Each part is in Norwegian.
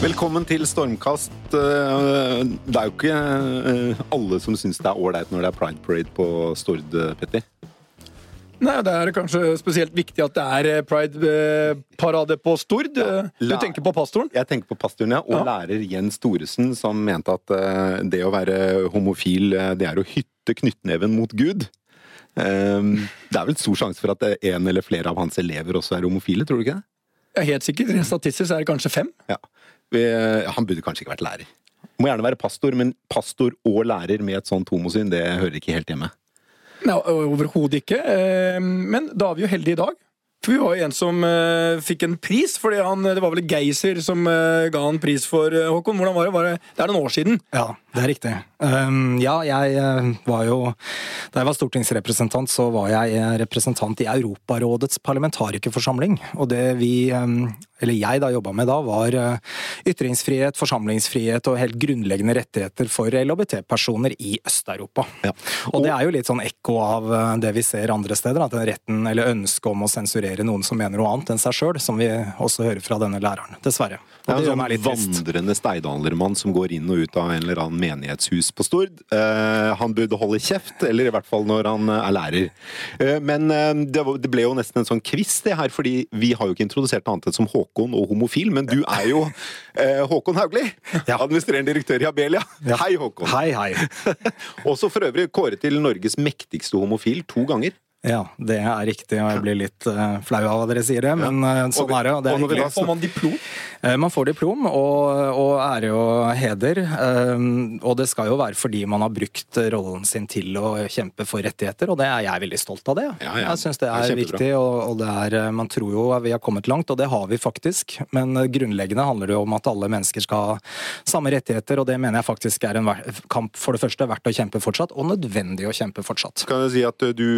Velkommen til Stormkast. Eh, Det er jo ikke eh, alle som syns det er ålreit når det er Pride Parade på Stord, Petty. Petter. Nei, Det er kanskje spesielt viktig at det er eh, pride-parade på Stord. Eh, Du tenker på pastoren? Jeg tenker på pastoren, ja, og Ja. lærer Jens Thoresen, som mente at eh, det å være homofil, eh, det er å hytte knyttneven mot Gud. Eh, Det er vel stor sjanse for at eh, en eller flere av hans elever også er homofile, tror du ikke det? Ja, helt sikkert. Statistisk er det kanskje fem. Ja. Han burde kanskje ikke vært lærer. Må gjerne være pastor, men pastor og lærer med et sånt homosyn, det hører ikke helt hjemme. Nei, Overhodet ikke. Eh, Men da er vi jo heldige i dag. For vi var jo en som eh, fikk en pris, fordi han, det var vel Geiser som eh, ga han pris for Håkon. Hvordan var det? Var det? Det er noen år siden. Ja, det er riktig. Um, ja, jeg eh, var jo Da jeg var stortingsrepresentant, så var jeg eh, representant i Europarådets parlamentarikerforsamling. Og det vi, um, eller jeg da jobba med da, var eh, ytringsfrihet, forsamlingsfrihet og helt grunnleggende rettigheter for LHBT-personer i Øst-Europa. Ja. Og det er jo litt sånn ekko av det vi ser andre steder, at den retten eller ønsket om å sensurere noen som mener noe annet enn seg sjøl, som vi også hører fra denne læreren. Dessverre. Det Og er det er en sånn vandrende steinaldermann som går inn og ut av en eller annen menighetshus på Stord. Eh, han burde holde kjeft, eller i hvert fall når han eh, er lærer. Eh, men det, det ble jo nesten en sånn quiz, det her, fordi vi har jo ikke introdusert noe annet enn som Håkon og homofil, men du er jo Håkon Haugli, administrerende direktør i Abelia. Hei, Håkon. Hei, hei. Også for øvrig kåret til Norges mektigste homofil to ganger. Ja, det er riktig, og jeg blir litt uh, flau av at dere sier det, men uh, sånn er det. og det er og da Får man diplom? Uh, Man får diplom og, og ære og heder, og det skal jo være fordi man har brukt rollen sin til å kjempe for rettigheter, og det er jeg veldig stolt av det. Ja, ja. Jeg syns det Det er er viktig, og, og det er, man tror jo vi har kommet langt, og det har vi faktisk, men grunnleggende handler det jo om at alle mennesker skal ha samme rettigheter, og det mener jeg faktisk er en kamp for det første verdt å kjempe fortsatt, og nødvendig å kjempe fortsatt. Kan jeg si at du,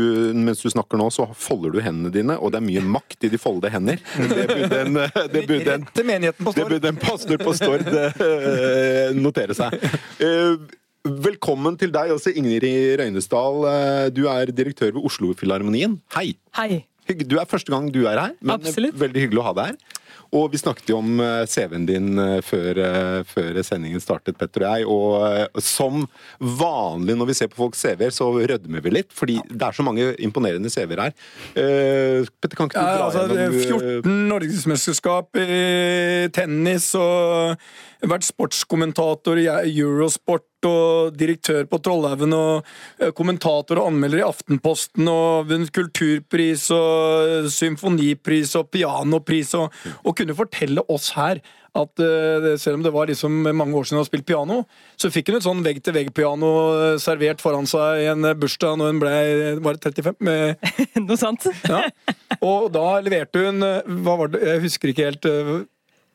Mens du snakker nå, så folder du hendene dine, og det er mye makt i de foldede hender. Det burde en, det burde en, Til menigheten på det burde en pastor på Stord eh, notere seg. Eh, Velkommen til deg også, Ingrid Røynesdal. Eh, Du er direktør ved Oslofilharmonien. Hei! Hei. Du er første gang du er her, men Absolutt. veldig hyggelig å ha deg her. Og vi snakket jo om eh, CV-en din eh, før, eh, før sendingen startet, Petter og jeg. Og som vanlig når vi ser på folks CV-er, så rødmer vi litt. Fordi det er så mange imponerende CV-er her. Uh, Petter, kan ikke du Ja, altså, gjennom eh, 14 norgesmesterskap i tennis og vært sportskommentator i Eurosport og direktør på Trollhaugen og eh, kommentator og anmelder i Aftenposten og vunnet kulturpris og symfonipris og pianopris og, og kunne fortelle oss her at uh, selv om det var liksom mange år siden hun har spilt piano, så fikk hun et sånn vegg-til-vegg-piano eh, servert foran seg i en bursdag når hun ble var det 35. med Noe sant? ja. Og da leverte hun Hva var det? Jeg husker ikke helt.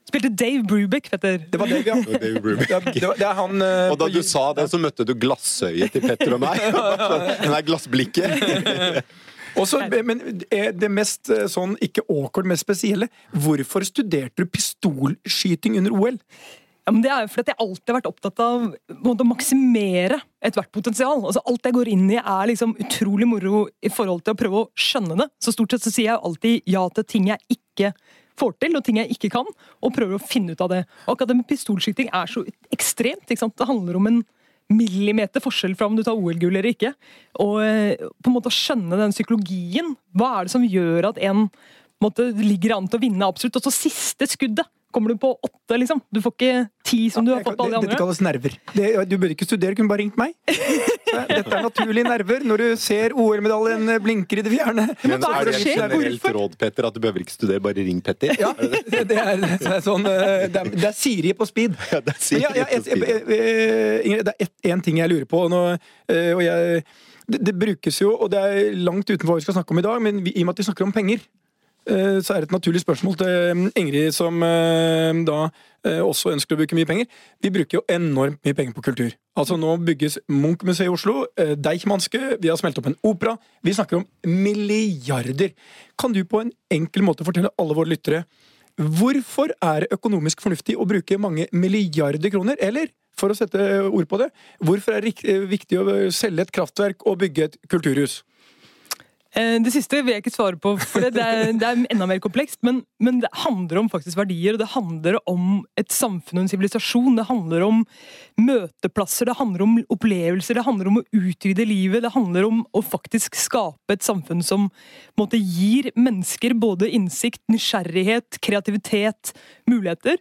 Spilte Dave Brubeck, Petter. Det var Dave, ja. Dave Brubeck. Ja, det, var, det er han uh, Og da du sa det, så møtte du glassøyet til Petter og meg. Nei, glassblikket. Og så, Men eh, det mest eh, sånn, ikke awkward, mest spesielle Hvorfor studerte du pistolskyting under OL? Ja, men det er jo fordi at jeg alltid har vært opptatt av måte, å maksimere ethvert potensial. Altså, alt jeg går inn i, er liksom utrolig moro i forhold til å prøve å skjønne det. Så stort sett så sier jeg jo alltid ja til ting jeg ikke får til, og ting jeg ikke kan, og prøver å finne ut av det. Og akkurat det med pistolskyting er så ekstremt. ikke sant? Det handler om en millimeter forskjell fra om du tar OL-gull eller ikke. Og eh, på en måte å skjønne den psykologien. Hva er det som gjør at en måte, ligger an til å vinne absolutt, og så siste skuddet kommer du på åtte, liksom. Du får ikke ti som du har fått på alle de Dette kalles nerver. Det, du bør ikke studere, kunne bare ringt meg. Så Dette er naturlige nerver når du ser OL-medaljen blinker i det fjerne. Men hva er er det det et generelt råd, Petter, at du behøver ikke studere, bare ring Petter? Ja, det, det, er, det er sånn eh, Det er, det er Siri på speed. Ja, det er Siri ja, ja, et- å si. eh, Ingrid, det er én ting jeg lurer på. Nå, eh, og jeg, det, det brukes jo, og det er langt utenfor hva vi skal snakke om i dag, men vi, i og med at vi snakker om penger, så er det et naturlig spørsmål til eh, Ingrid, som eh, da eh, også ønsker å bruke mye penger. Vi bruker jo enormt mye penger på kultur. Altså Nå bygges Munch-museet i Oslo, eh, Deichmanske, vi har smelt opp en opera. Vi snakker om milliarder. Kan du på en enkel måte fortelle alle våre lyttere Hvorfor er det økonomisk fornuftig å bruke mange milliarder kroner? Eller, for å sette ord på det, hvorfor er det viktig å selge et kraftverk og bygge et kulturhus? Eh, det siste vil jeg ikke svare på, for det er, det er enda mer komplekst. Men, men, det handler om faktisk verdier, og det handler om et samfunn og en sivilisasjon. Det handler om møteplasser, det handler om opplevelser, det handler om å utvide livet. Det handler om å faktisk skape et samfunn som måte, gir mennesker både innsikt, nysgjerrighet, kreativitet, muligheter.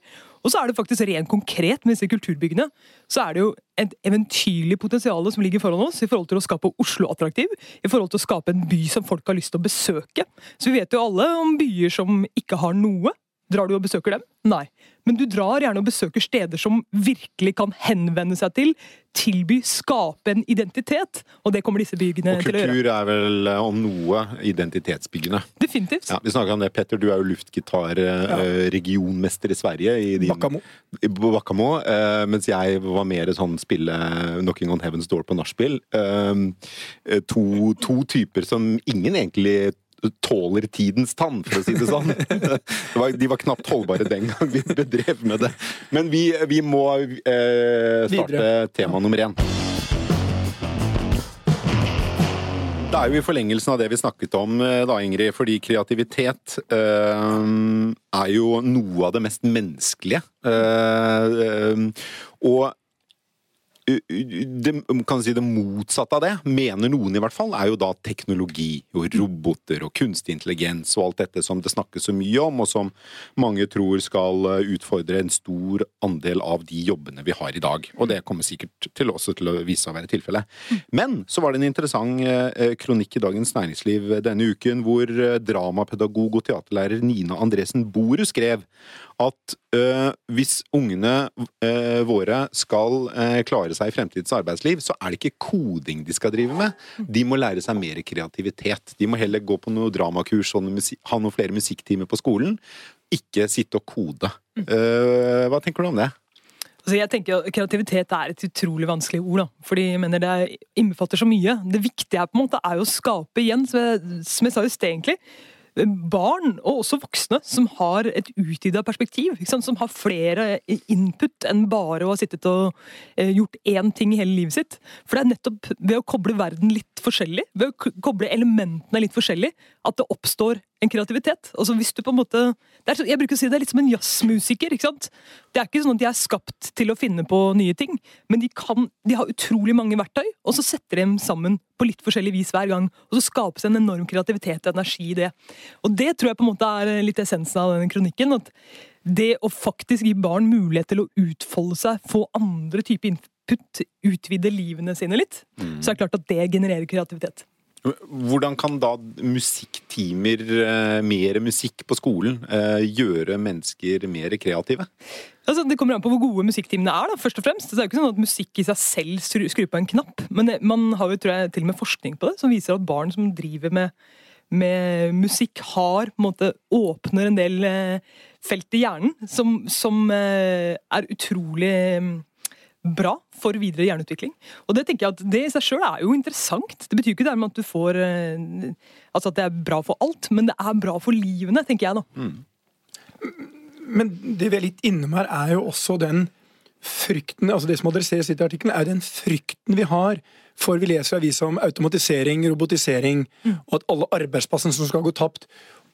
Og så er det faktisk rent konkret med disse kulturbyggene. Så er det jo et eventyrlig potensial som ligger foran oss i forhold til å skape Oslo attraktiv. I forhold til å skape en by som folk har lyst til å besøke. Så vi vet jo alle om byer som ikke har noe. Drar du og besøker dem? Nei. Men du drar gjerne og besøker steder som virkelig kan henvende seg til, tilby, skape en identitet. Og det kommer disse byggene til å gjøre. Og kultur er vel eh, om noe identitetsbyggende. Definitivt. Ja, vi snakka om det, Petter. Du er jo luftgitar-regionmester i Sverige. I din, Bakkamo. I Bakkamo. eh, mens jeg var mer sånn spille Knocking on Heaven's Door på nachspiel. Eh, to, to typer som ingen egentlig tåler tidens tann, for å si det sånn. Det var, de var knapt holdbare den gang vi bedrev med det. Men vi, vi må eh, starte Videre. tema nummer én. Det er jo i forlengelsen av det vi snakket om, eh, da, Ingrid, fordi kreativitet eh, er jo noe av det mest menneskelige. Eh, eh, og det, kan si det motsatte av det, mener noen i hvert fall, er jo da teknologi og roboter og kunstig intelligens og alt dette som det snakkes så mye om, og som mange tror skal eh, utfordre en stor andel av de jobbene vi har i dag. Og det kommer sikkert til også til å vise seg å være tilfellet. Men så var det en interessant eh, kronikk i Dagens Næringsliv denne uken hvor eh, dramapedagog og teaterlærer Nina Andresen Boru skrev at øh, hvis ungene øh, våre skal øh, klare seg i fremtidens arbeidsliv, så er det ikke koding de skal drive med. De må lære seg mer kreativitet. De må heller gå på noe dramakurs, og ha noen flere musikktimer på skolen. Ikke sitte og kode. Uh, hva tenker du om det? Altså jeg tenker jo Kreativitet er et utrolig vanskelig ord. da. Fordi jeg mener Det er- innbefatter så mye. Det viktige er på en måte er jo å skape igjen, som jeg, som jeg sa i sted, egentlig. Barn, og også voksne, som har et utvida perspektiv. Som har flere input enn bare å ha sittet og eh, gjort én ting i hele livet sitt. For det er nettopp ved å koble verden litt forskjellig, ved å koble elementene litt forskjellig, at det oppstår en kreativitet. Altså hvis du på en måte er, så- Jeg bruker å si det er litt som en jazzmusiker. ikke sant? Det er ikke sånn at de er skapt til å finne på nye ting, men de, kan, de har utrolig mange verktøy, og så setter de dem sammen på litt forskjellig vis hver gang. Og så skapes en enorm kreativitet og energi i det. Og det tror jeg på en måte er litt essensen av denne kronikken. at det å faktisk gi barn mulighet til å utfolde seg, få andre typer input, utvide livene sine litt, så er det klart at det genererer kreativitet. Hvordan kan da musikktimer, eh, mer musikk på skolen, eh, gjøre mennesker mer kreative? Altså, det kommer an på hvor gode musikktimene er. da, først og fremst. Det er jo ikke sånn at Musikk i seg selv skru- skrur på en knapp, men det, man har jo tror jeg, til og med forskning på det, som viser at barn som driver med, med musikk, har på en måte åpner en del eh, felt i hjernen som, som er utrolig mm, bra for videre hjerneutvikling. Og det tenker jeg at det i seg sjøl er jo interessant. Det betyr ikke dermed at du får eh, Altså at det er bra for alt, men det er bra for livene, tenker jeg da. Men det vi er litt innom her, er jo også den frykten altså Det som adresseres i artikkelen, er den frykten vi har for vi leser aviser om automatisering, robotisering, og at alle arbeidsplassene som skal gå tapt.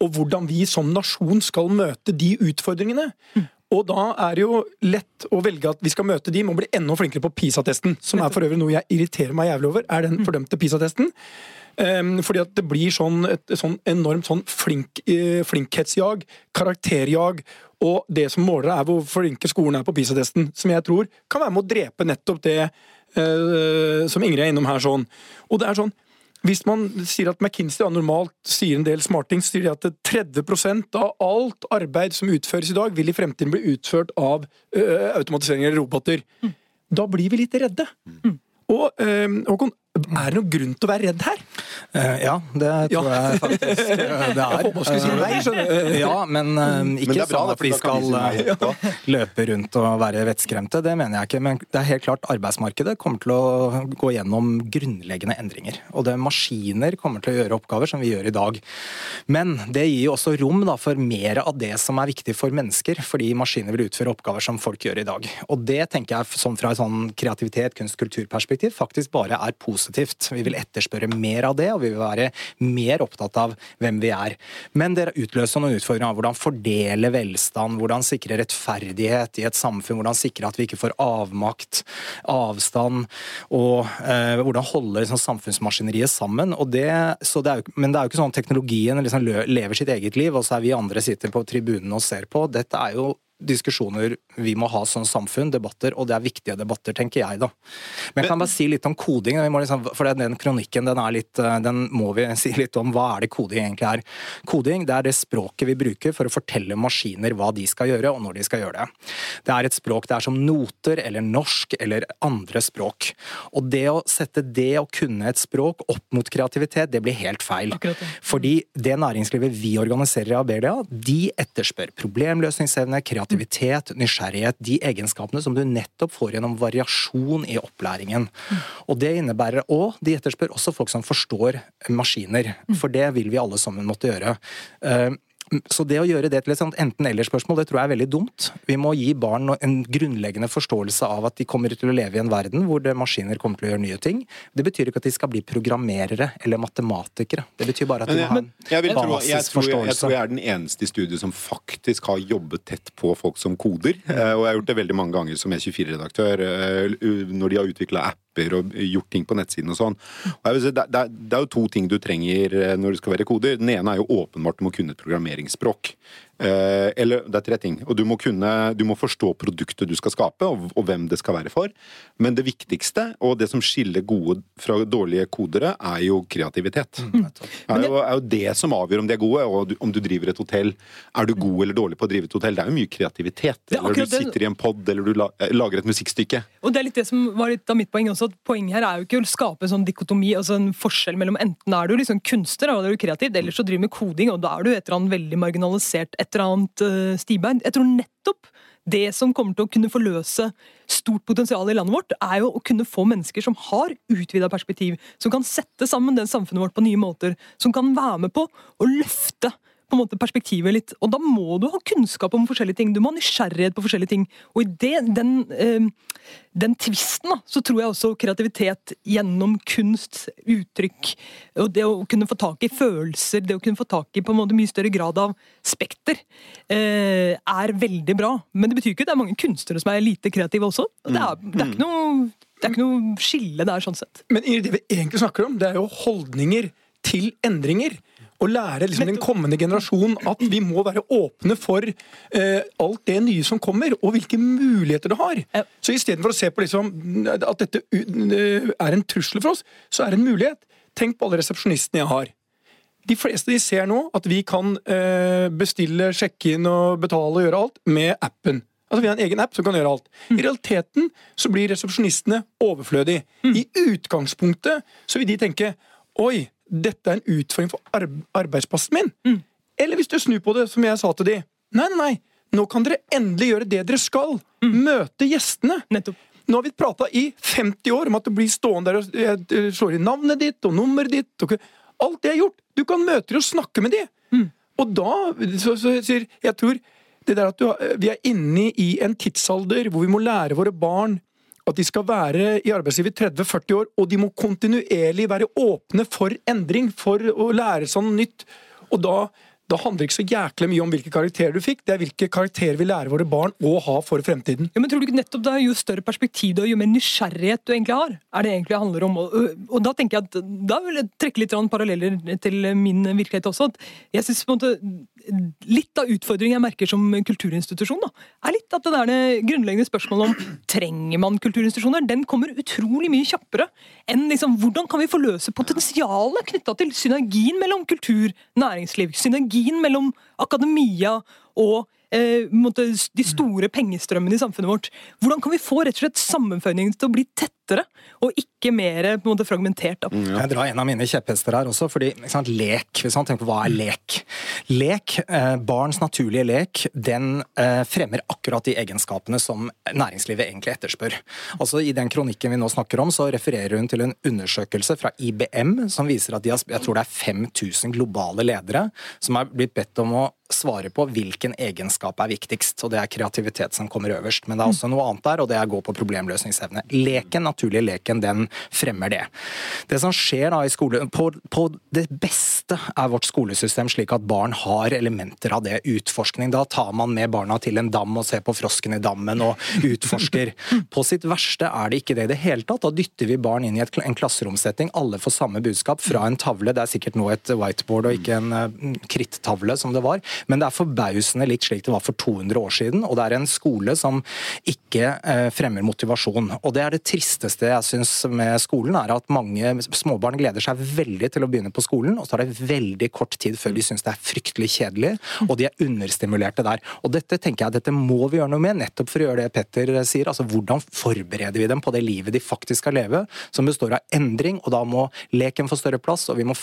Og hvordan vi som nasjon skal møte de utfordringene. Og da er det jo lett å velge at vi skal møte de, må bli enda flinkere på PISA-testen. Som er for øvrig noe jeg irriterer meg jævlig over, er den fordømte PISA-testen. Um, fordi at det blir sånn, et sånn enormt sånn flink, uh, flinkhetsjag, karakterjag, og det som måler er hvor flinke skolen er på PISA-testen, som jeg tror kan være med å drepe nettopp det uh, som Ingrid er innom her. sånn. Og det er sånn, hvis man sier at McKinsey normalt sier en del smarting, så sier de at 30 av alt arbeid som utføres i dag, vil i fremtiden bli utført av ø, automatisering eller roboter. Da blir vi litt redde. Og ø, Håkon, er det noen grunn til å være redd her? Eh, ja, det tror Ja. jeg faktisk eh, det er. Jeg håper si nei, skjønner. Eh, Ja, men ikke det bra, sånn at de vi skal nei løpe rundt og være vettskremte. Det mener jeg ikke. Men det er helt klart arbeidsmarkedet kommer til å gå gjennom grunnleggende endringer. Og det maskiner kommer til å gjøre oppgaver som vi gjør i dag. Men det gir jo også rom da, for mer av det som er viktig for mennesker, fordi maskiner vil utføre oppgaver som folk gjør i dag. Og det tenker jeg sånn fra et sånn kreativitet, kunst, kulturperspektiv faktisk bare er positivt. Vi vil etterspørre mer av det, og vi vil være mer opptatt av hvem vi er. Men det utløser noen utfordringer av hvordan fordele velstand, hvordan sikre rettferdighet i et samfunn, hvordan sikre at vi ikke får avmakt, avstand, og eh, hvordan holde liksom, samfunnsmaskineriet sammen. Det, det jo, men det er jo ikke sånn at teknologien liksom, lever sitt eget liv, og så er vi andre sitter på tribunene og ser på. Dette er jo diskusjoner vi må ha som samfunn, debatter, og det er viktige debatter, tenker jeg, da. Men jeg kan bare si litt om koding, liksom, for den kronikken den, er litt, eh, den må vi si litt om. Hva er det koding egentlig er? Koding det er det språket vi bruker for å fortelle maskiner hva de skal gjøre, og når de skal gjøre det. Det er et språk det er som noter eller norsk eller andre språk. Og det å sette det å kunne et språk opp mot kreativitet, det blir helt feil. Fordi det næringslivet vi organiserer i Abelia, de etterspør problemløsningsevne, kreativitet, kreativitet, nysgjerrighet, de egenskapene som du nettopp får gjennom variasjon i opplæringen. Og Det innebærer òg De etterspør også folk som forstår maskiner, for det vil vi alle sammen måtte gjøre. Så det å gjøre det til et enten-eller-spørsmål, det tror jeg er veldig dumt. Vi må gi barn en grunnleggende forståelse av at de kommer til å leve i en verden hvor maskiner kommer til å gjøre nye ting. Det betyr ikke at de skal bli programmerere eller matematikere. Det betyr bare at de må ha en basisforståelse. jeg, tror, jeg, tror jeg er den eneste i studiet som faktisk har jobbet tett på folk som koder. Eh, og jeg har gjort det veldig mange ganger som E24-redaktør eh, når de har utvikla app apper og gjort ting på nettsiden og sånn. Og si, det, det, det, er jo to ting du trenger eh, når du skal være koder. Den ene er jo åpenbart du må kunne et programmeringsspråk. Eh, eller det er tre ting. Og du må, kunne, du må forstå produktet du skal skape, og, og, hvem det skal være for. Men det viktigste, og det som skiller gode fra dårlige kodere, er jo kreativitet. Mm. Er, jo, er jo det som avgjør om de er gode, og om du driver et hotell. Er du god eller dårlig på å drive et hotell? Det er jo mye kreativitet. Eller du sitter i en pod, eller du eh, lager et musikkstykke. Og det er litt det som var litt av mitt poeng også, at poenget her er jo ikke å skape en sånn dikotomi, altså en forskjell mellom enten er du liksom kunstner, og da er du kreativ, eller så driver du med koding, og da er du et eller annet veldig marginalisert et eller annet uh, stibein. Jeg tror nettopp det som kommer til å kunne forløse stort potensial i landet vårt, er jo å kunne få mennesker som har utvida perspektiv, som kan sette sammen det samfunnet vårt på nye måter, som kan være med på å løfte på en måte perspektivet litt. Og da må du ha kunnskap om forskjellige ting. Du må ha nysgjerrighet på forskjellige ting. Og i det, den, eh, den tvisten, da, så tror jeg også kreativitet gjennom kunst, uttrykk, og det å kunne få tak i følelser, det å kunne få tak i på en måte mye større grad av spekter, eh, er veldig bra. Men det betyr ikke at det er mange kunstnere som er lite kreative også. Det er, det er ikke noe det er ikke noe skille der, sånn sett. Men det vi egentlig snakker om, det er jo holdninger til endringer å lære liksom, den kommende generasjon at vi må være åpne for eh, alt det nye som kommer, og hvilke muligheter det har. Så istedenfor å se på liksom, at dette er en trussel for oss, så er det en mulighet. Tenk på alle resepsjonistene jeg har. De fleste de ser nå at vi kan eh, bestille, sjekke inn og betale og gjøre alt med appen. Altså Vi har en egen app som kan gjøre alt. Mm. I realiteten så blir resepsjonistene overflødige. Mm. I utgangspunktet så vil de tenke Oi, dette er en utfordring for arbeidsplassen min. Mm. Eller hvis du snur på det, som jeg sa til de. Nei, nei, nei. Nå kan dere endelig gjøre det dere skal. Mm. Møte gjestene. Nettopp. Nå har vi prata i 50 år om at du blir stående der og slår inn navnet ditt og nummeret ditt. Og alt det er gjort. Du kan møte dem og snakke med dem. Mm. Og da så, så, sier jeg tror det der at du, vi er inne i en tidsalder hvor vi må lære våre barn at de skal være i arbeidslivet i 30-40 år, og de må kontinuerlig være åpne for endring, for å lære sånn nytt. Og da da handler det ikke så jæklig mye om hvilke karakterer du fikk, det er hvilke karakterer vi lærer våre barn å ha for fremtiden. Ja, men tror du ikke nettopp det er Jo større perspektiv og jo mer nysgjerrighet du egentlig har, er det egentlig det handler om. Og, og da tenker jeg at da vil jeg trekke litt paralleller til min virkelighet også. at jeg synes på en måte Litt av utfordringen jeg merker som kulturinstitusjon, da, er litt at det der grunnleggende spørsmålet om trenger man kulturinstitusjoner, den kommer utrolig mye kjappere enn liksom, hvordan kan vi få løse potensialet knytta til synergien mellom kultur, næringsliv, synergien mellom akademia og eh, de store pengestrømmene i samfunnet vårt. Hvordan kan vi få rett og slett sammenføyningen til å bli tettere, og ikke mer på en måte, fragmentert? Mm, ja. Jeg drar en av mine kjepphester her også, fordi sant, lek hvis man tenker på Hva er lek? Lek, eh, barns naturlige lek, den eh, fremmer akkurat de egenskapene som næringslivet egentlig etterspør. Altså I den kronikken vi nå snakker om, så refererer hun til en undersøkelse fra IBM som viser at de har, jeg tror det er 5000 globale ledere som har blitt bedt om å svare på hvilken egenskap er viktigst, og det er kreativitet som kommer øverst. Men det er også noe annet der, og det er å gå på problemløsningsevne. Leken naturlige leken den fremmer det. Det som skjer da i skole, på, på det beste er vårt skolesystem slik at barn har elementer av det. Utforskning. Da tar man med barna til en dam og ser på frosken i dammen og utforsker. På sitt verste er det ikke det i det hele tatt. Da dytter vi barn inn i et, en klasseromsetting. Alle får samme budskap fra en tavle. Det er sikkert nå et whiteboard og ikke en uh, krittavle som det var. Men det er forbausende litt slik det var for 200 år siden. Og det er en skole som ikke uh, fremmer motivasjon. Og det er det tristeste jeg syns med skolen, er at mange småbarn gleder seg veldig til å begynne på skolen, og så tar det veldig kort tid før de syns det er fryktelig kjedelig, og de er understimulerte der. Og dette tenker jeg dette må vi gjøre noe med, nettopp for å gjøre det Petter sier. altså Hvordan forbereder vi dem på det livet de faktisk skal leve, som består av endring, og da må leken få større plass, og vi må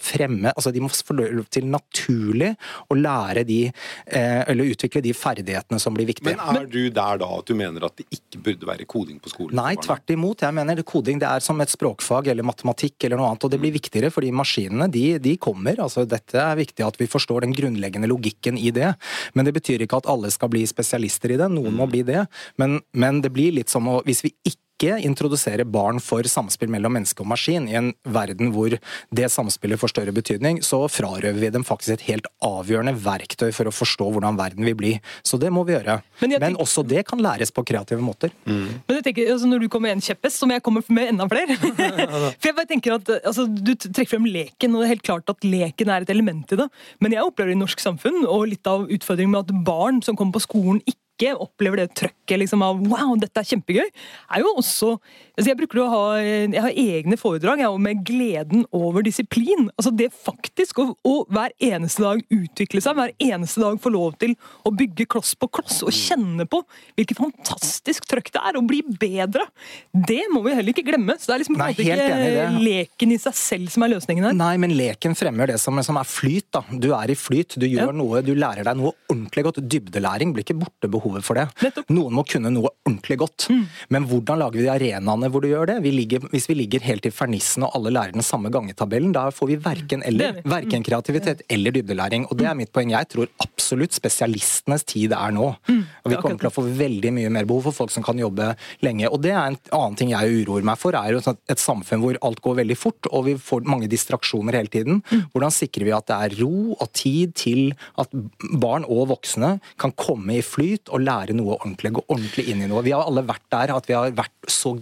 fremme altså De må få lov til naturlig å lære de, eh, eller utvikle de ferdighetene som blir viktige. Men er du der da at du mener at det ikke burde være koding på skolen? Nei, tvert imot. Jeg mener koding det er som et språkfag eller matematikk eller noe annet, og det blir viktigere fordi maskinene de, de kommer. altså Dette er viktig at vi forstår den grunnleggende logikken i det. Men det betyr ikke at alle skal bli spesialister i det. Noen må bli det. Men, men det blir litt som å Hvis vi ikke ikke introdusere barn for samspill mellom menneske og maskin i en verden hvor det samspillet får større betydning, så frarøver vi dem faktisk et helt avgjørende verktøy for å forstå hvordan verden vil bli. Så det må vi gjøre. Men, Men også det kan læres på kreative måter. Mm. Men jeg tenker, altså Når du kommer med en kjepphest, så må jeg komme med enda flere. for jeg bare tenker at altså, Du trekker frem leken, og det er helt klart at leken er et element i det. Men jeg opplever i norsk samfunn, og litt av utfordringen med at barn som kommer på skolen, ikke ikke opplever det trøkket liksom, av 'wow, dette er kjempegøy', er jo også altså Jeg bruker å ha jeg har egne foredrag jeg, med gleden over disiplin. Altså Det faktisk å, å, hver eneste dag utvikle seg, hver eneste dag få lov til å bygge kloss på kloss og kjenne på hvilket fantastisk trøkk det er, å bli bedre. Det må vi heller ikke glemme. Så det er liksom Nei, ikke leken i seg selv som er løsningen her. Nei, men leken fremmer det som, som er flyt. da. Du er i flyt, du gjør ja. noe, du lærer deg noe ordentlig godt. Dybdelæring blir ikke borte behov behovet for det. Nettopp. Noen må kunne noe ordentlig godt. Mm. Men hvordan lager vi de arenaene hvor du gjør det? Vi ligger, hvis vi ligger helt i fernissen og alle lærer den samme gangetabellen, da får vi verken eller. Verken kreativitet eller dybdelæring. Og det er mitt poeng. Jeg tror absolutt spesialistenes tid er nå. Mm. Og vi kommer til å få veldig mye mer behov for folk som kan jobbe lenge. Og det er en annen ting jeg uroer meg for, er jo et samfunn hvor alt går veldig fort, og vi får mange distraksjoner hele tiden. Mm. Hvordan sikrer vi at det er ro og tid til at barn og voksne kan komme i flyt å lære noe ordentlig, gå ordentlig inn i noe. Vi har alle vært der at vi har vært så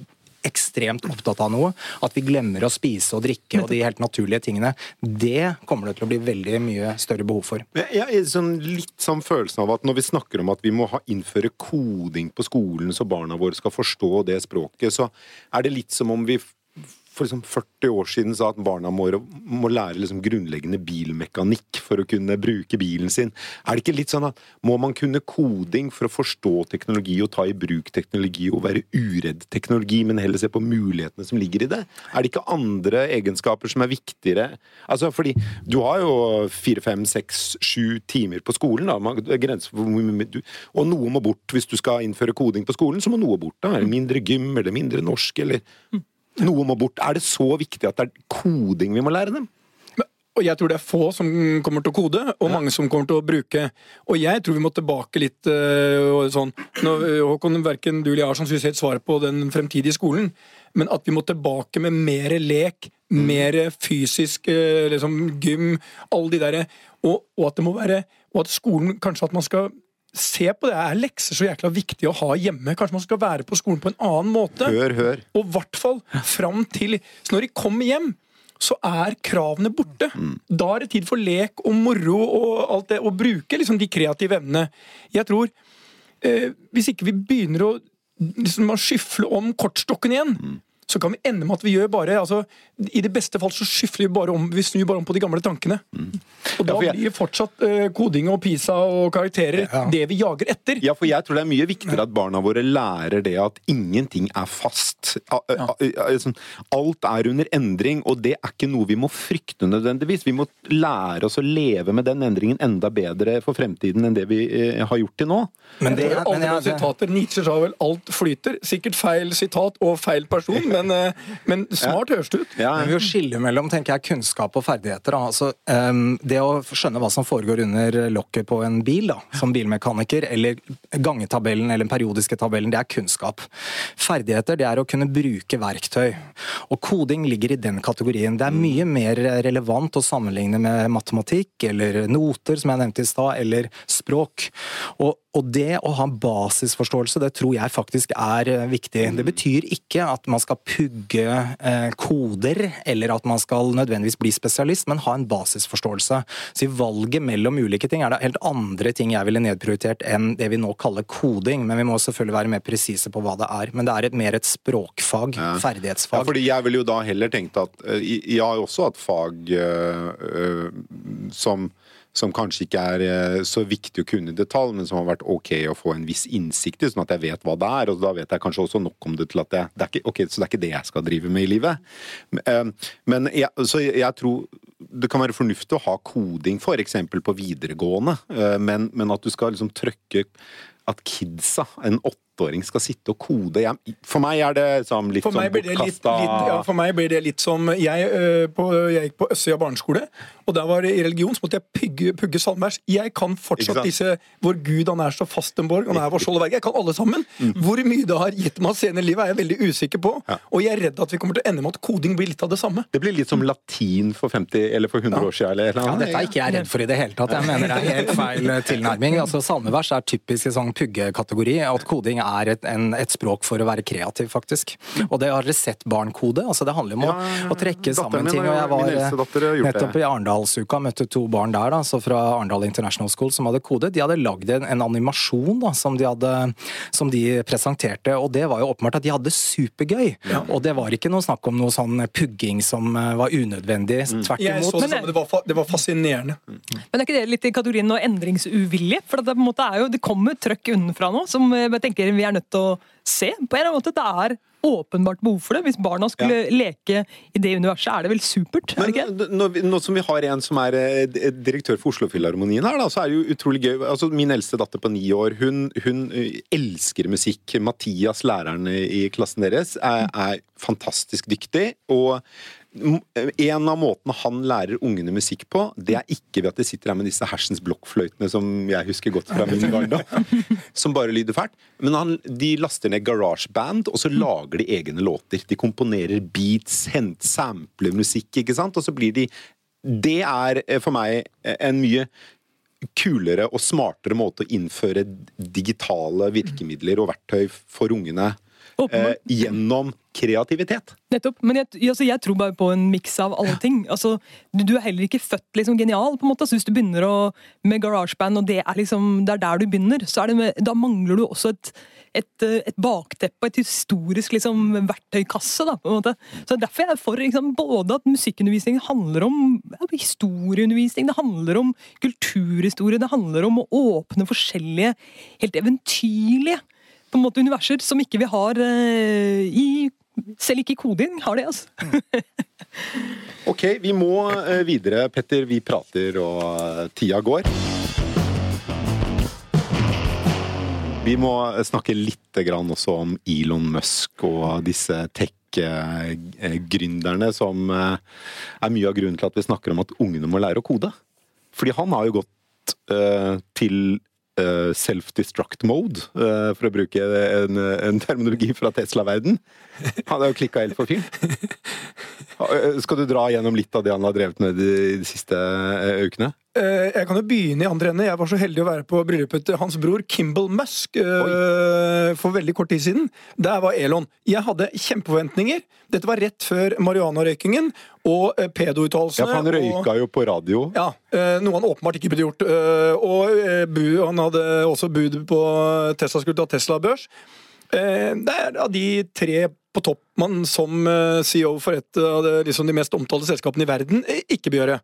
ekstremt opptatt av noe, at vi glemmer å spise og drikke og de helt naturlige tingene. Det kommer det til å bli veldig mye større behov for. Jeg har sånn, litt sånn følelsen av at når vi snakker om at vi må ha, innføre koding på skolen så barna våre skal forstå det språket, så er det litt som om vi for liksom 40 år siden sa at barna må, må lære liksom grunnleggende bilmekanikk for å kunne bruke bilen sin. Er det ikke litt sånn at må man kunne koding for å forstå teknologi og ta i bruk teknologi og være uredd teknologi, men heller se på mulighetene som ligger i det? Er det ikke andre egenskaper som er viktigere? Altså, fordi du har jo fire, fem, seks, sju timer på skolen, da. Man, og noe må bort. Hvis du skal innføre koding på skolen, så må noe bort. da. Mindre gym eller mindre norsk eller noe må bort. Er det så viktig at det er koding vi må lære dem? Og jeg tror det er få som kommer til å kode, og mange som kommer til å bruke. Og jeg tror vi må tilbake litt øh, sånn Nå, Håkon, verken du eller jeg har sannsynligvis helt svar på den fremtidige skolen, men at vi må tilbake med mer lek, mm. mer fysisk uh, liksom, gym, alle de derre og, og, at det må være Og at skolen kanskje at man skal Se på det. Er lekser så jækla viktig å ha hjemme? Kanskje man skal være på skolen på en annen måte? Hør, hør. Og i hvert fall fram til Så når de kommer hjem, så er kravene borte. Mm. Da er det tid for lek og moro og alt det. Å bruke liksom de kreative evnene. Jeg tror eh, Hvis ikke vi begynner å liksom, skyfle om kortstokken igjen, mm så kan vi ende med at vi gjør bare altså, I det beste fall så skyfler vi bare om vi snur bare om på de gamle tankene. Mm. Og da ja, jeg... blir fortsatt uh, koding og PISA og karakterer ja. det vi jager etter. Ja, for jeg tror det er mye viktigere at barna våre lærer det at ingenting er fast. Sånn, alt er under endring, og det er ikke noe vi må frykte nødvendigvis. Vi må lære oss å leve med den endringen enda bedre for fremtiden enn det vi har gjort til nå. Men det, er jo alle sitater, Nietzsche sa vel 'alt flyter'. Sikkert feil sitat og feil person. men, eh, men smart høres det ut. Ja, Men vi jo skille mellom tenker jeg, kunnskap og ferdigheter. Da. Altså, um, det å skjønne hva som foregår under lokket på en bil, da, som bilmekaniker, eller gangetabellen eller den periodiske tabellen, det er kunnskap. Ferdigheter det er å kunne bruke verktøy. Og koding ligger i den kategorien. Det er mye mer relevant å sammenligne med matematikk eller noter, som jeg nevnte i stad, eller språk. Og, og det å ha basisforståelse, det tror jeg faktisk er eh, viktig. Det betyr ikke at man skal pugge eh, koder, eller at man skal nødvendigvis bli spesialist, men ha en basisforståelse. Så i valget mellom ulike ting er det helt andre ting jeg ville nedprioritert enn det vi nå kaller koding. Men vi må selvfølgelig være mer presise på hva det er. Men det er et, mer et språkfag, Ja. ferdighetsfag. Ja, fordi jeg ville jo da heller tenkt at eh, Jeg har jo også hatt fag øh, som som kanskje ikke er eh, så viktig å kunne i detalj, men som har vært ok å få en viss innsikt i, sånn at jeg vet hva det er. Og da vet jeg kanskje også nok om det til at jeg, det er ikke, ok, Så det er ikke det jeg skal drive med i livet. Men, eh, jeg, så jeg, tror det kan være fornuftig å ha koding f.eks. på videregående, eh, men, men at du skal liksom trøkke at kidsa, en åtteåring, skal sitte og kode. Jeg, for meg er det sånn, litt For sånn litt, bortkasta ja, for meg blir det litt som Jeg, øh, på, jeg gikk på Øssøya barneskole, og der var det i religion så måtte jeg pugge, pugge salmevers. Jeg kan fortsatt disse hvor Gud han er så fast en borg, han er vår skjold og verge. Jeg kan alle sammen. Hvor mye det har gitt meg senere i livet, er jeg veldig usikker på. Mm. Ja. Og jeg er redd at vi kommer til å ende med at koding blir litt av det samme. Det blir litt som latin for 50 eller for 100 år siden. Eller, eller Ja, dette er ikke jeg redd for i det hele tatt. Jeg mener det er helt feil tilnærming. Altså, Salmevers er typisk i sånn puggekategori. At koding er et, en, et språk for å være kreativ, faktisk. Og det har dere sett barnkode. Altså, det handler om å, Ja, ja, ja. å trekke sammen min ting. Og jeg var gjort det. nettopp i Arendalsuka, møtte to barn der, da, så fra Arendal International School, som hadde kodet. De hadde lagd en, en animasjon da, som de, hadde, som de presenterte, og det var jo åpenbart at de hadde supergøy. Og det var ikke noe snakk om noe sånn pugging som eh, var unødvendig. Tvert Jeg så det det var, det var fascinerende. Men er ikke det litt i kategorien nå endringsuvilje? For det, på en måte er jo, det kommer trøkk unnenfra nå, som eh, jeg tenker vi er nødt til å se. På en eller annen måte, Det er åpenbart behov for det. Hvis barna skulle leke i det universet, er det vel supert? er det ikke? Nå, nå som vi har en som er eh, direktør for Oslofilharmonien her, da, så er det jo utrolig gøy. Altså, min eldste datter på ni år, hun, hun eh, elsker musikk. Mathias, læreren i klassen deres, er, er fantastisk dyktig. Og en av måtene han lærer ungene musikk på, det er ikke ved at de sitter her med disse hersens blokkfløytene som jeg husker godt fra min barndom, som bare lyder fælt. Men han, de laster ned GarageBand, og så lager de egne låter. De komponerer beats, hent, sampler musikk, ikke sant? Og så blir de Det er eh, for meg eh, en mye kulere og smartere måte å innføre digitale virkemidler og verktøy for ungene eh, gjennom kreativitet. Nettopp. Men jeg, altså, jeg tror bare på en miks av alle ting. Altså, du, du er heller ikke født liksom genial. på en måte. Altså, hvis du begynner å, med GarageBand, og det er, liksom, det er der du begynner, så er det med, da mangler du også et, et, et bakteppe, et historisk liksom, verktøykasse. Da, på en måte. Så Derfor er jeg for liksom, både at musikkundervisning handler om ja, historieundervisning, det handler om kulturhistorie, det handler om å åpne forskjellige, helt eventyrlige på en måte universer som ikke vi har eh, i Selv ikke koding har det, altså. Ok, vi må eh, videre, Petter. Vi prater, og eh, tida går. Vi må snakke litt også om Elon Musk og disse tech-gründerne som eh, er mye av grunnen til at vi snakker om at ungene må lære å kode. Fordi han har jo gått eh, til eh, self-destruct mode, eh, for å bruke en, en terminologi fra Tesla-verden. Han har jo klikka helt for fyren. Eh, Skal du dra gjennom litt av det han har drevet med de, de siste eh, ukene? Eh, Jeg kan jo begynne i andre ende. Jeg var så heldig å være på bryllupet til hans bror Kimball Musk Oi. for veldig kort tid siden. Der var Elon. Jeg hadde kjempeforventninger. Dette var rett før marihuanarøykingen og eh, Ja, pedo-uttalelsene. for han og- røyka jo på radio. Ja, eh, Noe han åpenbart ikke burde gjort. Eh, Og eh, han hadde også bud på Tesla skulle ta Tesla-børs. Eh, Det er av de tre på topp man som eh, CEO for et av de, liksom de mest omtalte selskapene i verden eh, ikke bør gjøre.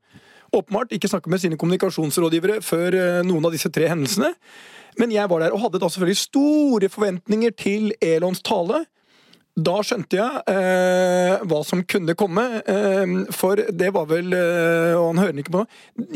Åpenbart ikke snakket med sine kommunikasjonsrådgivere før eh, noen av disse tre hendelsene. Men jeg var der og hadde da selvfølgelig store forventninger til Elons tale. Da skjønte jeg eh, hva som kunne komme, eh, for det var vel eh, Og han hører ikke på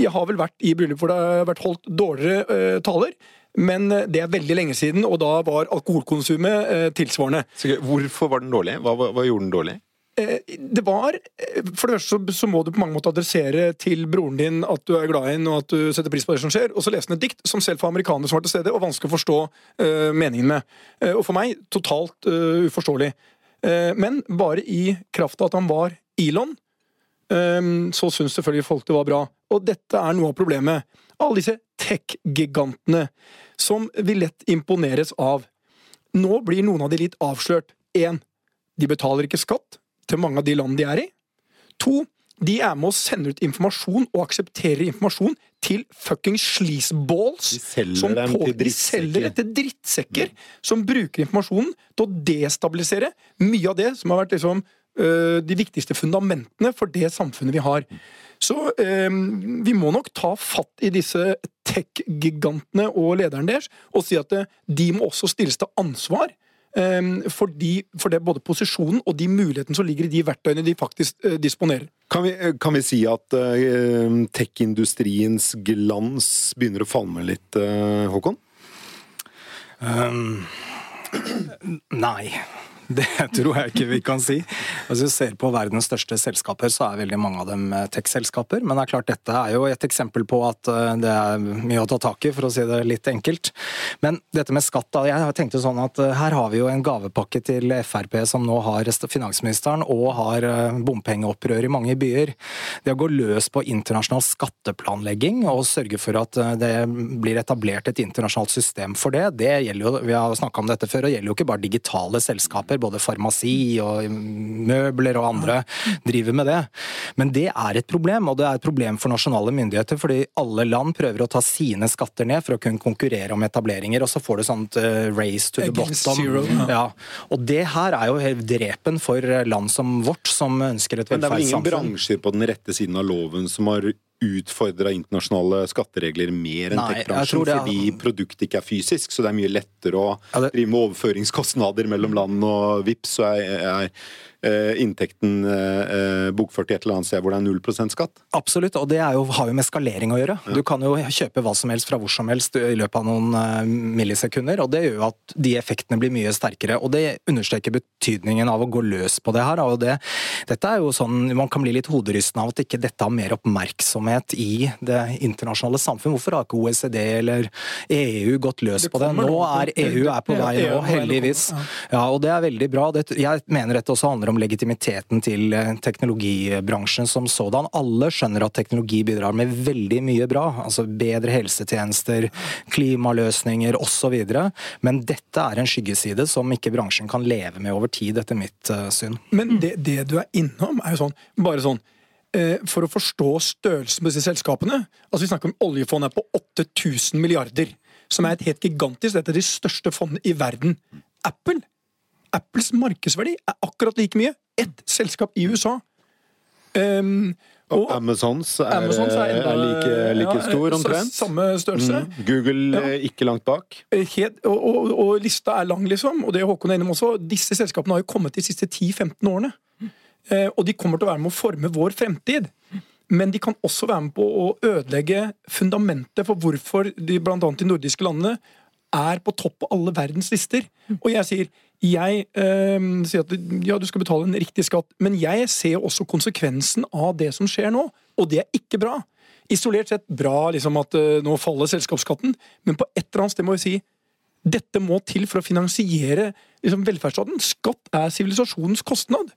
Jeg har vel vært i bryllup hvor det har vært holdt dårligere eh, taler, men eh, det er veldig lenge siden, og da var alkoholkonsumet tilsvarende. Så, hvorfor var den dårlig? Hva, hva, hva gjorde den dårlig? Eh, det var eh, For det første så, må du på mange måter adressere til broren din at du er glad i ham og at du setter pris på det som skjer, og så lese et dikt som selv for amerikanere som var til stede, og vanskelig å forstå uh, meningen med. Uh, og for meg totalt uh, uforståelig. Men bare i kraft av at han var Elon, så syns selvfølgelig folk det var bra. Og dette er noe av problemet. Alle disse tech-gigantene som vi lett imponeres av. Nå blir noen av de litt avslørt. Én, de betaler ikke skatt til mange av de land de er i. To, de er med å sende ut informasjon og aksepterer informasjon til fucking sleazeballs. De selger dem på- til De drittsekker. det til drittsekker som bruker informasjonen til å destabilisere mye av det som har vært liksom øh, de viktigste fundamentene for det samfunnet vi har. Så øh, vi må nok ta fatt i disse tech-gigantene og lederen deres og si at øh, de må også stilles til ansvar. Øh, for, de, for det både posisjonen og de mulighetene som ligger i de verktøyene de faktisk øh, disponerer. Kan vi, kan vi si at uh, tech-industriens glans begynner å falme litt, eh, Håkon? Um, nei. Det tror jeg ikke vi kan si. Hvis du ser på verdens største selskaper, så er veldig mange av dem eh, tech-selskaper. Men det er klart dette er jo et eksempel på at eh, det er mye å ta tak i, for å si det litt enkelt. Men dette med skatt, da. Jeg tenkte sånn at eh, her har vi jo en gavepakke til Frp som nå har finansministeren, og har bompengeopprør i mange byer. Det å gå løs på internasjonal skatteplanlegging og sørge for at det blir etablert et internasjonalt system for det, det gjelder jo, vi har snakka om dette før, og gjelder jo ikke bare digitale selskaper, både farmasi og møbler og andre driver med det. Men det er et problem, og det er et problem for nasjonale myndigheter, fordi alle land prøver å ta sine skatter ned for å kunne konkurrere om etableringer, og så får du sånt uh, race to the bottom. zero, ja. Ja. Og det her er jo drepen for land som vårt, som ønsker et velferdssamfunn. Men det er vel ingen bransjer på den rette siden av loven som har utfordra internasjonale skatteregler mer enn tech-bransjen, er- fordi produktet ikke er fysisk, så det er mye lettere å drive med overføringskostnader mellom land, og vips, så er, er inntekten eh, bokført i et eller annet sted hvor det er 0 skatt. Absolutt, og det er jo, har jo med skalering å gjøre. Du kan jo kjøpe hva som helst fra hvor som helst i løpet av noen eh, millisekunder, og det gjør jo at de effektene blir mye sterkere. Og det understreker betydningen av å gå løs på det her. Og det, dette er jo sånn, Man kan bli litt hoderystende av at ikke dette har mer oppmerksomhet i det internasjonale samfunn. Hvorfor har ikke OECD eller EU gått løs Det på det? Nå er EU er på vei er på vei nå. heldigvis. Ja, og det er veldig bra. Jeg mener dette også handler om legitimiteten til eh, teknologibransjen som sådan. Alle skjønner at teknologi bidrar med veldig mye bra. Altså bedre helsetjenester, klimaløsninger osv. Men dette er en skyggeside som ikke bransjen kan leve med over tid, etter mitt eh, syn. Men det, det du er innom, er jo sånn Bare sånn eh, For å forstå størrelsen på disse selskapene Altså Vi snakker om oljefondet er på 8000 milliarder. Som er et helt gigantisk Dette er de største fondene i verden. Apple Apples markedsverdi er akkurat like mye. Ett selskap i USA. Um, Og og Amazons er, Amazons er, enda- like, like ja, stor, omtrent. Samme størrelse. Mm. Google Ja. eh, ikke langt bak. Helt, og, og, og lista er lang, liksom. Og det er Håkon er innom også. Disse selskapene har jo kommet de siste 10-15 årene. Eh, og de kommer til å være med å forme vår fremtid. Men de kan også være med på å ødelegge fundamentet for hvorfor de blant annet de nordiske landene er på topp på alle verdens lister. Og jeg sier jeg øh, sier at ja, du skal betale en riktig skatt, men jeg ser også konsekvensen av det som skjer nå, og det er ikke bra. Isolert sett bra liksom at øh, nå faller selskapsskatten, men på et eller annet sted må vi si dette må til for å finansiere liksom, velferdsstaten. Skatt er sivilisasjonens kostnad.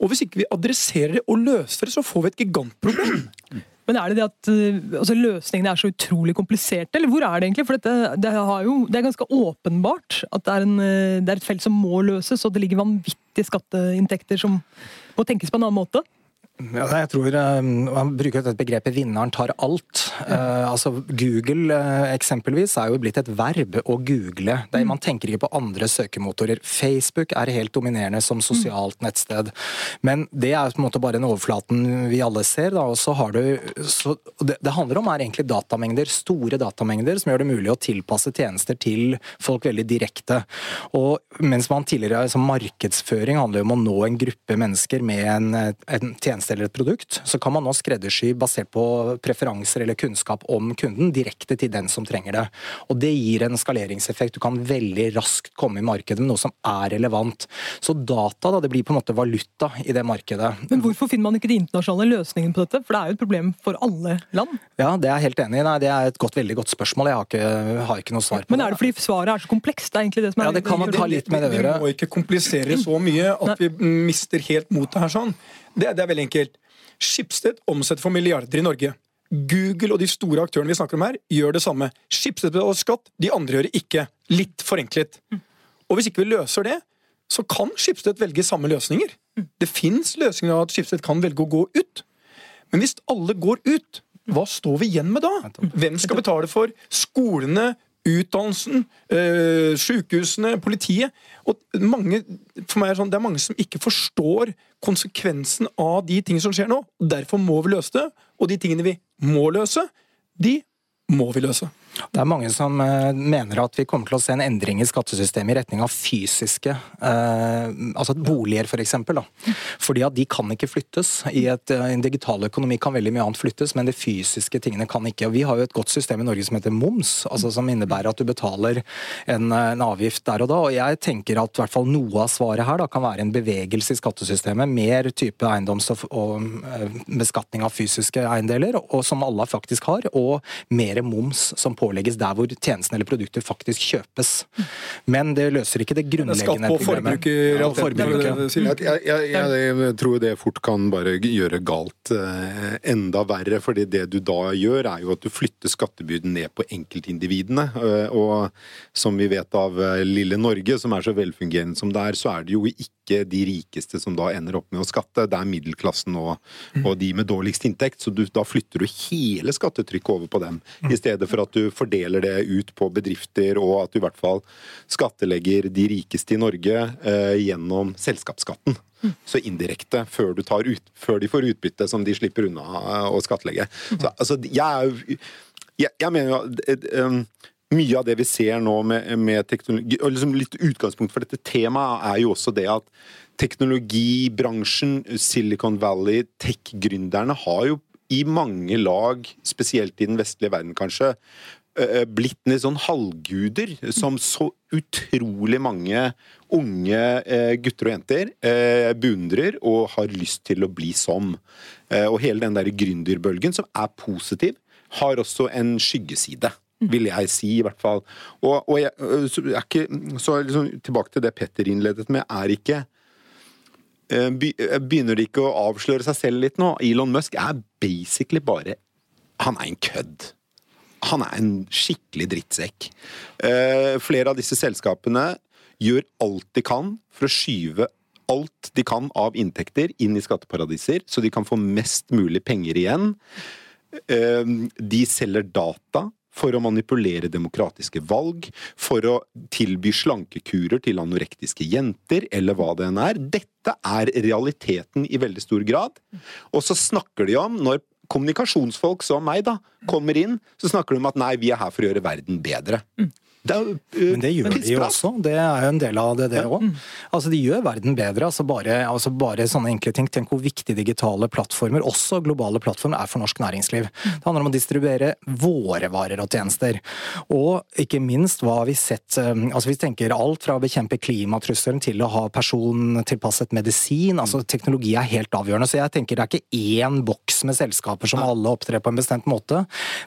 Og hvis ikke vi adresserer det og løser det, så får vi et gigantproblem. Men er det det at uh, altså, løsningene er så utrolig kompliserte, eller hvor er det egentlig? For dette, det, jo, det er ganske åpenbart at det er, en, uh, det er et felt som må løses, og det ligger vanvittige skatteinntekter som må tenkes på en annen måte. Ja, jeg tror Man bruker dette begrepet 'vinneren tar alt'. Uh, altså Google uh, eksempelvis er jo blitt et verb å google. Er, man tenker ikke på andre søkemotorer. Facebook er helt dominerende som sosialt nettsted. Men det er på en måte bare en overflaten vi alle ser. Da. Og så har du, så det, det handler om er egentlig datamengder, store datamengder, som gjør det mulig å tilpasse tjenester til folk veldig direkte. Og mens man tidligere som markedsføring handler om å nå en gruppe mennesker med en, en tjeneste tjeneste eller et produkt, så kan man nå skreddersy basert på preferanser eller kunnskap om kunden direkte til den som trenger det. Og Det gir en skaleringseffekt. Du kan veldig raskt komme i markedet med noe som er relevant. Så data da, det blir på en måte valuta i det markedet. Men hvorfor finner man ikke de internasjonale løsningene på dette? For det er jo et problem for alle land? Ja, det er jeg helt enig i. Nei, det er et godt, veldig godt spørsmål. Jeg har ikke, har ikke noe svar på det. Men er det fordi svaret er så komplekst? Det er egentlig det som er Ja, det kan man ta litt med det å gjøre. Vi må ikke komplisere så mye at vi mister helt motet her sånn. Det, det er veldig enkelt. Schibsted omsetter for milliarder i Norge. Google og de store aktørene vi snakker om her, gjør det samme. Schibsted betaler skatt, de andre gjør det ikke. Litt forenklet. Og hvis ikke vi løser det, så kan Schibsted velge samme løsninger. Det fins løsninger av at Schibsted kan velge å gå ut. Men hvis alle går ut, hva står vi igjen med da? Hvem skal betale for skolene, utdannelsen, øh, sykehusene, politiet? Og mange, for meg er det, sånn, det er mange som ikke forstår konsekvensen av de tingene som skjer nå. Derfor må vi løse det. Og de tingene vi må løse, de må vi løse. Det er mange som uh, mener at vi kommer til å se en endring i skattesystemet i retning av fysiske eh, altså boliger, f.eks. For eksempel. Fordi at de kan ikke flyttes. I et, I, en digital økonomi kan veldig mye annet flyttes, men de fysiske tingene kan ikke. Og Vi har jo et godt system i Norge som heter moms, altså som innebærer at du betaler en, en avgift der og da. Og jeg tenker at hvert fall noe av svaret her da, kan være en bevegelse i skattesystemet. Mer type eiendoms- og, og beskatning av fysiske eiendeler, og, som alle faktisk har, og mer moms som påvirker pålegges der hvor tjenesten eller produktet faktisk kjøpes. Men det løser ikke det grunnleggende problemet. Ja, på Jeg, jeg, jeg, jeg, tror det fort kan bare gjøre galt eh, enda verre. fordi det du da gjør, er jo at du flytter skattebyrden ned på enkeltindividene. Eh, og som vi vet av eh, lille Norge, som er så velfungerende som det er, så er det jo ikke de rikeste som da ender opp med å skatte. Det er middelklassen og, og de med dårligst inntekt. Så du, da flytter du hele skattetrykket over på dem, i stedet for at du fordeler det ut på bedrifter, og at du i hvert fall skattelegger de rikeste i Norge eh, gjennom selskapsskatten. Så indirekte, før, ut, før, de får utbytte som de slipper unna eh, å skattlegge. Så, altså, jeg, jeg, jeg, mener jo um, mye av det vi ser nå med, med teknologi og liksom Litt utgangspunkt for dette temaet er jo også det at teknologibransjen, Silicon Valley, tech-gründerne har jo i mange lag, spesielt i den vestlige verden kanskje, blitt ned sånn halvguder som så utrolig mange unge gutter og jenter beundrer og har lyst til å bli som. Og hele den der gründerbølgen, som er positiv, har også en skyggeside. Vil jeg si, i hvert fall. Og, og jeg, så, er ikke, så liksom, tilbake til det Petter innledet med, er ikke Begynner de ikke å avsløre seg selv litt nå? Elon Musk er basically bare Han er en kødd han er en skikkelig drittsekk. Flere av disse selskapene gjør alt de kan for å skyve alt de kan av inntekter inn i skatteparadiser, så de kan få mest mulig penger igjen. De selger data for å manipulere demokratiske valg, for å tilby slankekurer til anorektiske jenter, eller hva det enn er. Dette er realiteten i veldig stor grad. Og så snakker de om, når kommunikasjonsfolk som meg da, kommer inn, så snakker de om at nei, vi er her for å gjøre verden bedre. Mm. Det er, uh, men det gjør de jo også. Det er jo en del av det, det òg. Ja. Altså, de gjør verden bedre. Altså bare, altså bare, sånne enkle ting. Tenk hvor viktig digitale plattformer, også globale plattformer, er for norsk næringsliv. Det handler om å distribuere våre varer og tjenester. Og ikke minst hva har vi sett um, altså Vi tenker alt fra å bekjempe klimatrusselen til å ha persontilpasset medisin. altså Teknologi er helt avgjørende. Så jeg tenker det er ikke én boks med selskaper som alle opptrer på en bestemt måte.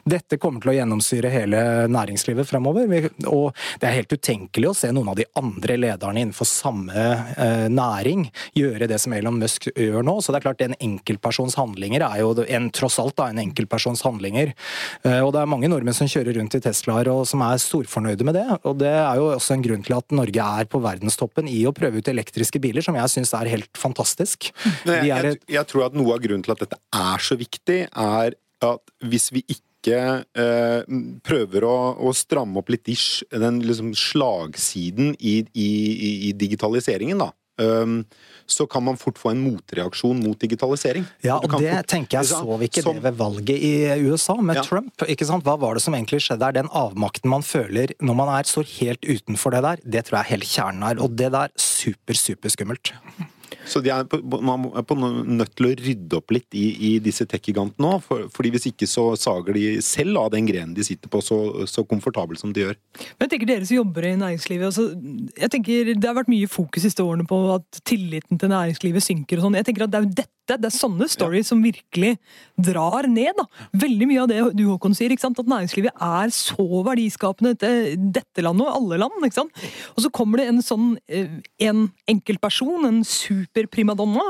Dette kommer til å gjennomsyre hele næringslivet fremover. Og det er helt utenkelig å se noen av de andre lederne innenfor samme eh, næring gjøre det som Elon Musk gjør nå. Så det er klart, en enkeltpersons handlinger er jo en, tross alt da, en enkeltpersons handlinger. Eh, og det er mange nordmenn som kjører rundt i Teslaer og som er storfornøyde med det. Og det er jo også en grunn til at Norge er på verdenstoppen i å prøve ut elektriske biler, som jeg syns er helt fantastisk. Jeg, jeg, jeg tror at noe av grunnen til at dette er så viktig, er at hvis vi ikke ikke eh, prøver å, å, stramme opp litt ish, den liksom slagsiden i, i, i digitaliseringen, da. Um, så kan man fort få en motreaksjon mot digitalisering. Ja, og det fort, tenker jeg så vi ikke som, det ved valget i USA med ja. Trump. ikke sant? Hva var det som egentlig skjedde der? Den avmakten man føler når man er, står helt utenfor det der, det tror jeg er hele kjernen her. Og det der, super, super skummelt. Så de er på, man er på nødt til å rydde opp litt i, i disse tech-gigantene òg. For, fordi hvis ikke så sager de selv av den grenen de sitter på, så, så komfortabelt som de gjør. Men jeg tenker Dere som jobber i næringslivet, altså, jeg tenker det har vært mye fokus siste årene på at tilliten til næringslivet synker. og sånn. Jeg tenker at Det er jo dette det er sånne stories ja. som virkelig drar ned. da. Veldig mye av det du Håkon sier, at næringslivet er så verdiskapende til dette landet og alle land. Og så kommer det en sånn eh, en enkeltperson, en superprimadonna?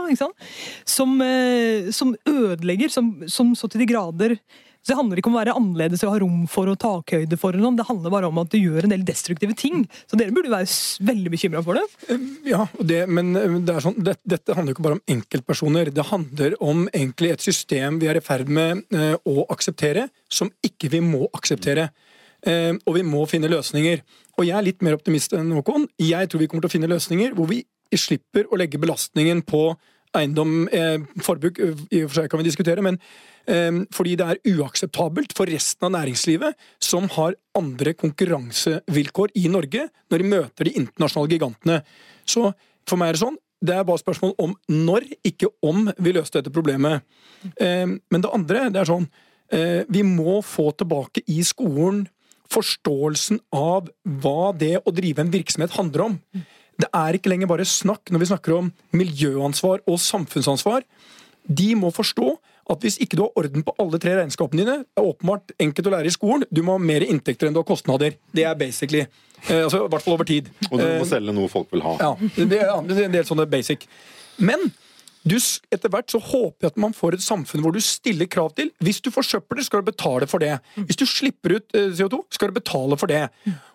Som, eh, som ødelegger, som, som så til de grader så Det handler ikke om å være annerledes og ha rom for og takhøyde for. Eller noe. Det handler bare om at du gjør en del destruktive ting. Så dere burde være veldig bekymra for det. Ja, det, men det sånn, det, dette handler ikke bare om enkeltpersoner. Det handler om egentlig et system vi er i ferd med uh, å akseptere, som ikke vi må akseptere. Og vi må finne løsninger. Og jeg er litt mer optimist enn Håkon. Jeg tror vi kommer til å finne løsninger hvor vi slipper å legge belastningen på eiendom, eh, forbruk, i og for seg kan vi diskutere, men fordi det er uakseptabelt for resten av næringslivet, som har andre konkurransevilkår i Norge, når de møter de internasjonale gigantene. Så for meg er det sånn, det er bare spørsmål om når, ikke om vi løste dette problemet. Ehm, men det andre, det er sånn eh, Vi må få tilbake i skolen forståelsen av hva det å drive en virksomhet handler om. Det er ikke lenger bare snakk når vi snakker om miljøansvar og samfunnsansvar. De må forstå at hvis ikke du har orden på alle tre regnskapene dine, det er åpenbart enkelt å lære i skolen, du må ha mer inntekter enn du har kostnader. Det er basically. Eh, altså, I hvert fall over tid. Og du må eh, selge noe folk vil ha. Ja, det er, en del sånne basic. Men du, etter hvert så håper jeg at man får et samfunn hvor du stiller krav til Hvis du forsøpler, skal du betale for det. Hvis du slipper ut eh, CO2, skal du betale for det.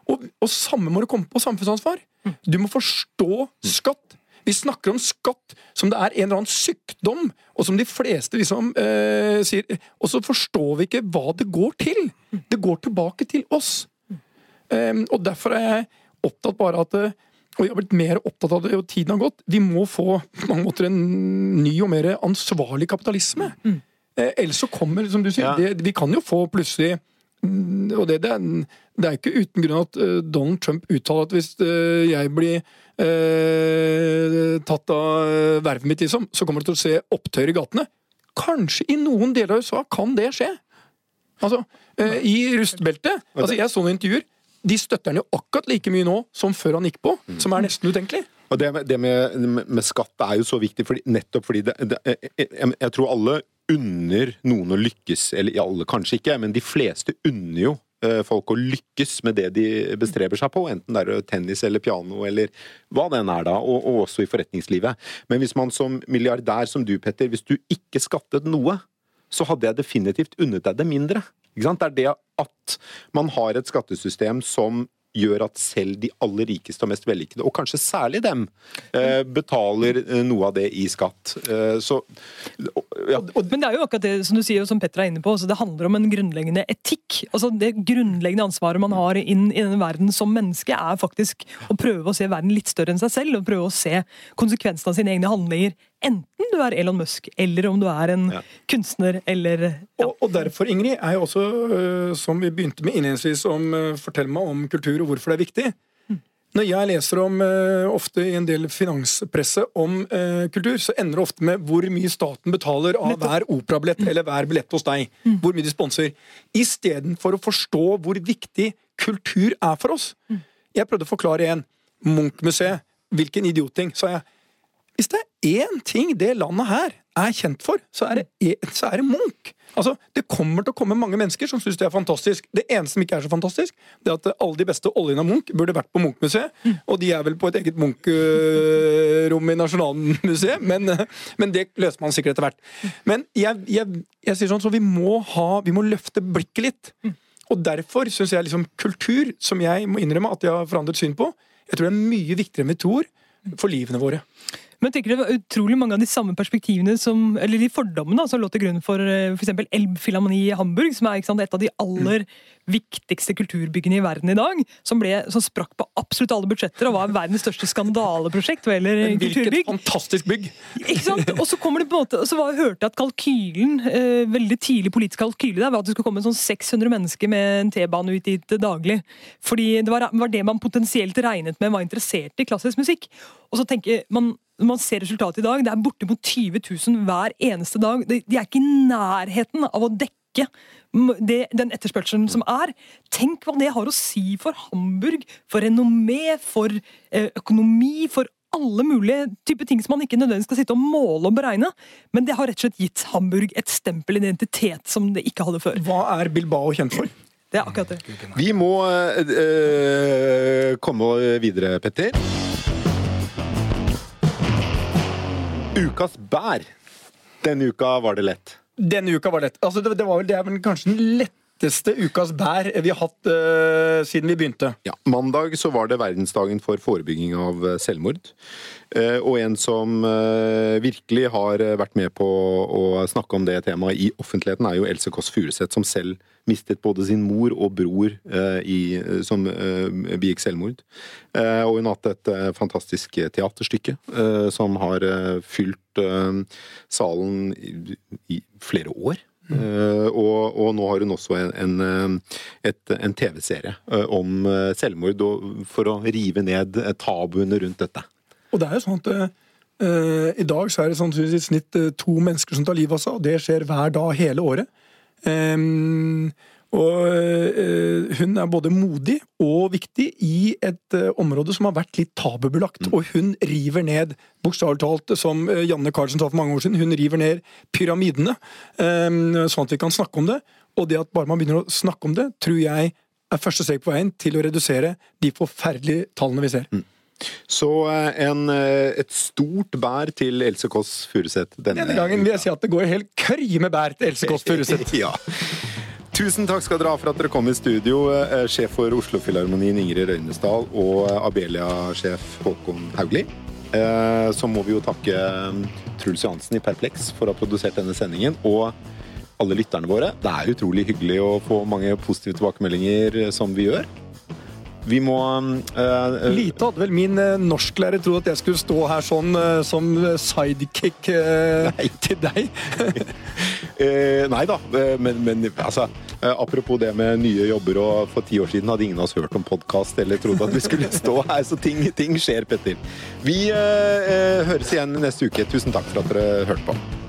Og, og samme må du komme på samfunnsansvar. Du må forstå skatt. Vi snakker om skatt som det er en eller annen sykdom, og som de fleste liksom eh, sier Og så forstår vi ikke hva det går til. Det går tilbake til oss. Um, og derfor er jeg opptatt bare at eh, og jeg har blitt mer opptatt av det, og tiden har gått. Vi må få på mange måter en ny og mer ansvarlig kapitalisme. Mm. Eh, ellers så kommer, som du sier, ja. det, vi kan jo få plutselig og det, det, er, det, er, ikke uten grunn at uh, Donald Trump uttaler at hvis uh, jeg blir eh, tatt av eh, vervet mitt, liksom, så kommer det til å se opptøyer i gatene. Kanskje i noen deler av USA kan det skje. Altså, eh, I rustbeltet altså Jeg så noen intervjuer. De støtter han jo akkurat like mye nå som før han gikk på, mm. som er nesten utenkelig. Og Det, det med, med, skatt er jo så viktig, fordi, nettopp fordi det, det, jeg, jeg, tror alle unner noen å lykkes, eller alle kanskje ikke, men de fleste unner jo Eh, folk å lykkes med det de bestreber seg på, enten det er tennis eller piano eller hva det enn er da, og, og, også i forretningslivet. Men hvis man som milliardær som du, Petter, hvis du ikke skattet noe, så hadde jeg definitivt unnet deg det mindre. Det er det at man har et skattesystem som gjør at selv de aller rikeste og mest vellykkede, og kanskje særlig dem, eh, betaler eh, noe av det i skatt. Eh, så ja. Men det er jo akkurat det som du sier, og som Petter er inne på, altså det handler om en grunnleggende etikk. Altså Det grunnleggende ansvaret man har inn i denne verden som menneske, er faktisk å prøve å se verden litt større enn seg selv, og prøve å se konsekvensene av sine egne handlinger Enten du er Elon Musk, eller om du er en ja. kunstner, eller ja. og, og, derfor, Ingrid, er jo også, uh, som vi begynte med innledningsvis, om uh, fortell meg om kultur og hvorfor det er viktig. Mm. Når jeg leser om, uh, ofte i en del finanspresse om kultur, så ender det ofte med hvor mye staten betaler av Nettopp. hver operabillett mm. eller hver billett hos deg. Mm. Hvor mye de sponser. Istedenfor å forstå hvor viktig kultur er for oss. Mm. Jeg prøvde å forklare igjen. Munch-museet. Hvilken idiotting, sa jeg. Hvis det er én ting det landet her er kjent for, så er det, e- så er det Munch. Altså, Det kommer til å komme mange mennesker som syns det er fantastisk. Det eneste som ikke er så fantastisk, det er at alle de beste oljene av Munch burde vært på Munch-museet. Og de er vel på et eget Munch-rom i Nasjonalmuseet, men, men det løser man sikkert etter hvert. Men jeg, jeg, jeg sier sånn, så vi må, ha, vi må løfte blikket litt. Og derfor syns jeg liksom kultur, som jeg må innrømme at jeg har forandret syn på, jeg tror det er mye viktigere enn vi tror for livene våre. Men jeg tenker det var utrolig mange av de samme perspektivene som, eller de fordommene da, som lå til grunn for f.eks. Elbphilharmoni i Hamburg, som er sant, et av de aller viktigste kulturbyggene i verden i dag. Som, ble, som sprakk på absolutt alle budsjetter og var verdens største skandaleprosjekt. Eller Hvilket kulturbygg. fantastisk bygg! Ikke sant? Og så kommer det på en måte, så var, hørte jeg at kalkylen, eh, veldig tidlig politisk kalkyle der, var at det skulle komme sånn 600 mennesker med en T-bane ut dit daglig. Fordi det var, var det man potensielt regnet med var interessert i klassisk musikk. Og så tenker man, når man ser resultatet i dag, det er bortimot 20 000 hver eneste dag. De, de er ikke i nærheten av å dekke m- det, den etterspørselen som er. Tenk hva det har å si for Hamburg, for renommé, for eh, økonomi, for alle mulige typer ting som man ikke nødvendigvis skal sitte og måle og beregne. Men det har rett og slett gitt Hamburg et stempel identitet som det ikke hadde før. Hva er Bilbao kjent for? Det er akkurat det. Vi må eh, komme videre, Petter. Ukas bær. Denne uka var det lett. Denne uka var lett. Altså, det, det, var vel, det er vel kanskje den letteste ukas bær vi har hatt uh, siden vi begynte. Ja, Mandag så var det verdensdagen for forebygging av eh, selvmord. Uh, Og en som uh, virkelig har vært med på å snakke om det temaet i offentligheten, er jo Else Kåss Furuseth, som selv mistet både sin mor og bror i, som begikk selvmord. Og hun har hatt et fantastisk teaterstykke som har fylt salen i, i flere år. Eh, og, og nå har hun også en, en, eh, en TV-serie eh, om selvmord, og, for å rive ned tabuene rundt dette. Og det er jo sånn at eh, I dag så er det sånn i snitt to mennesker som tar livet av seg, og det skjer hver dag hele året. Ehm, og eh, hun er både modig og viktig i et eh, område som har vært litt tabubelagt. Og hun river ned, bokstavelig talt, som eh, Janne Carlsen sa for mange år siden, hun river ned pyramidene, ehm, sånn at vi kan snakke om det. Og det at bare man begynner å snakke om det, tror jeg er første steg på veien til å redusere de forferdelige tallene vi ser. Så eh, en, eh, et stort bær til Else Kåss Furuseth denne, Denne gangen vil jeg si at det går helt kørje med bær til Else Kåss Furuseth. ja. Tusen takk skal dere ha for at dere kom i studio, eh, sjef for Oslofilharmonien Ingrid Røynesdal og eh, Abelia-sjef Håkon Haugli. Eh, Så må vi jo takke Truls Johansen i Perplex for å ha produsert denne sendingen. Og alle lytterne våre. Det er utrolig hyggelig å få mange positive tilbakemeldinger som vi gjør. Vi må uh, Lite hadde vel min uh, norsklærer trodd at jeg skulle stå her sånn uh, som sidekick til deg. Nei da, men, men altså Apropos det med nye jobber, og for ti år siden hadde ingen av oss hørt om podkast eller trodde at vi skulle stå her, så ting, ting skjer, Petter. Vi høres igjen neste uke. Tusen takk for at dere hørte på.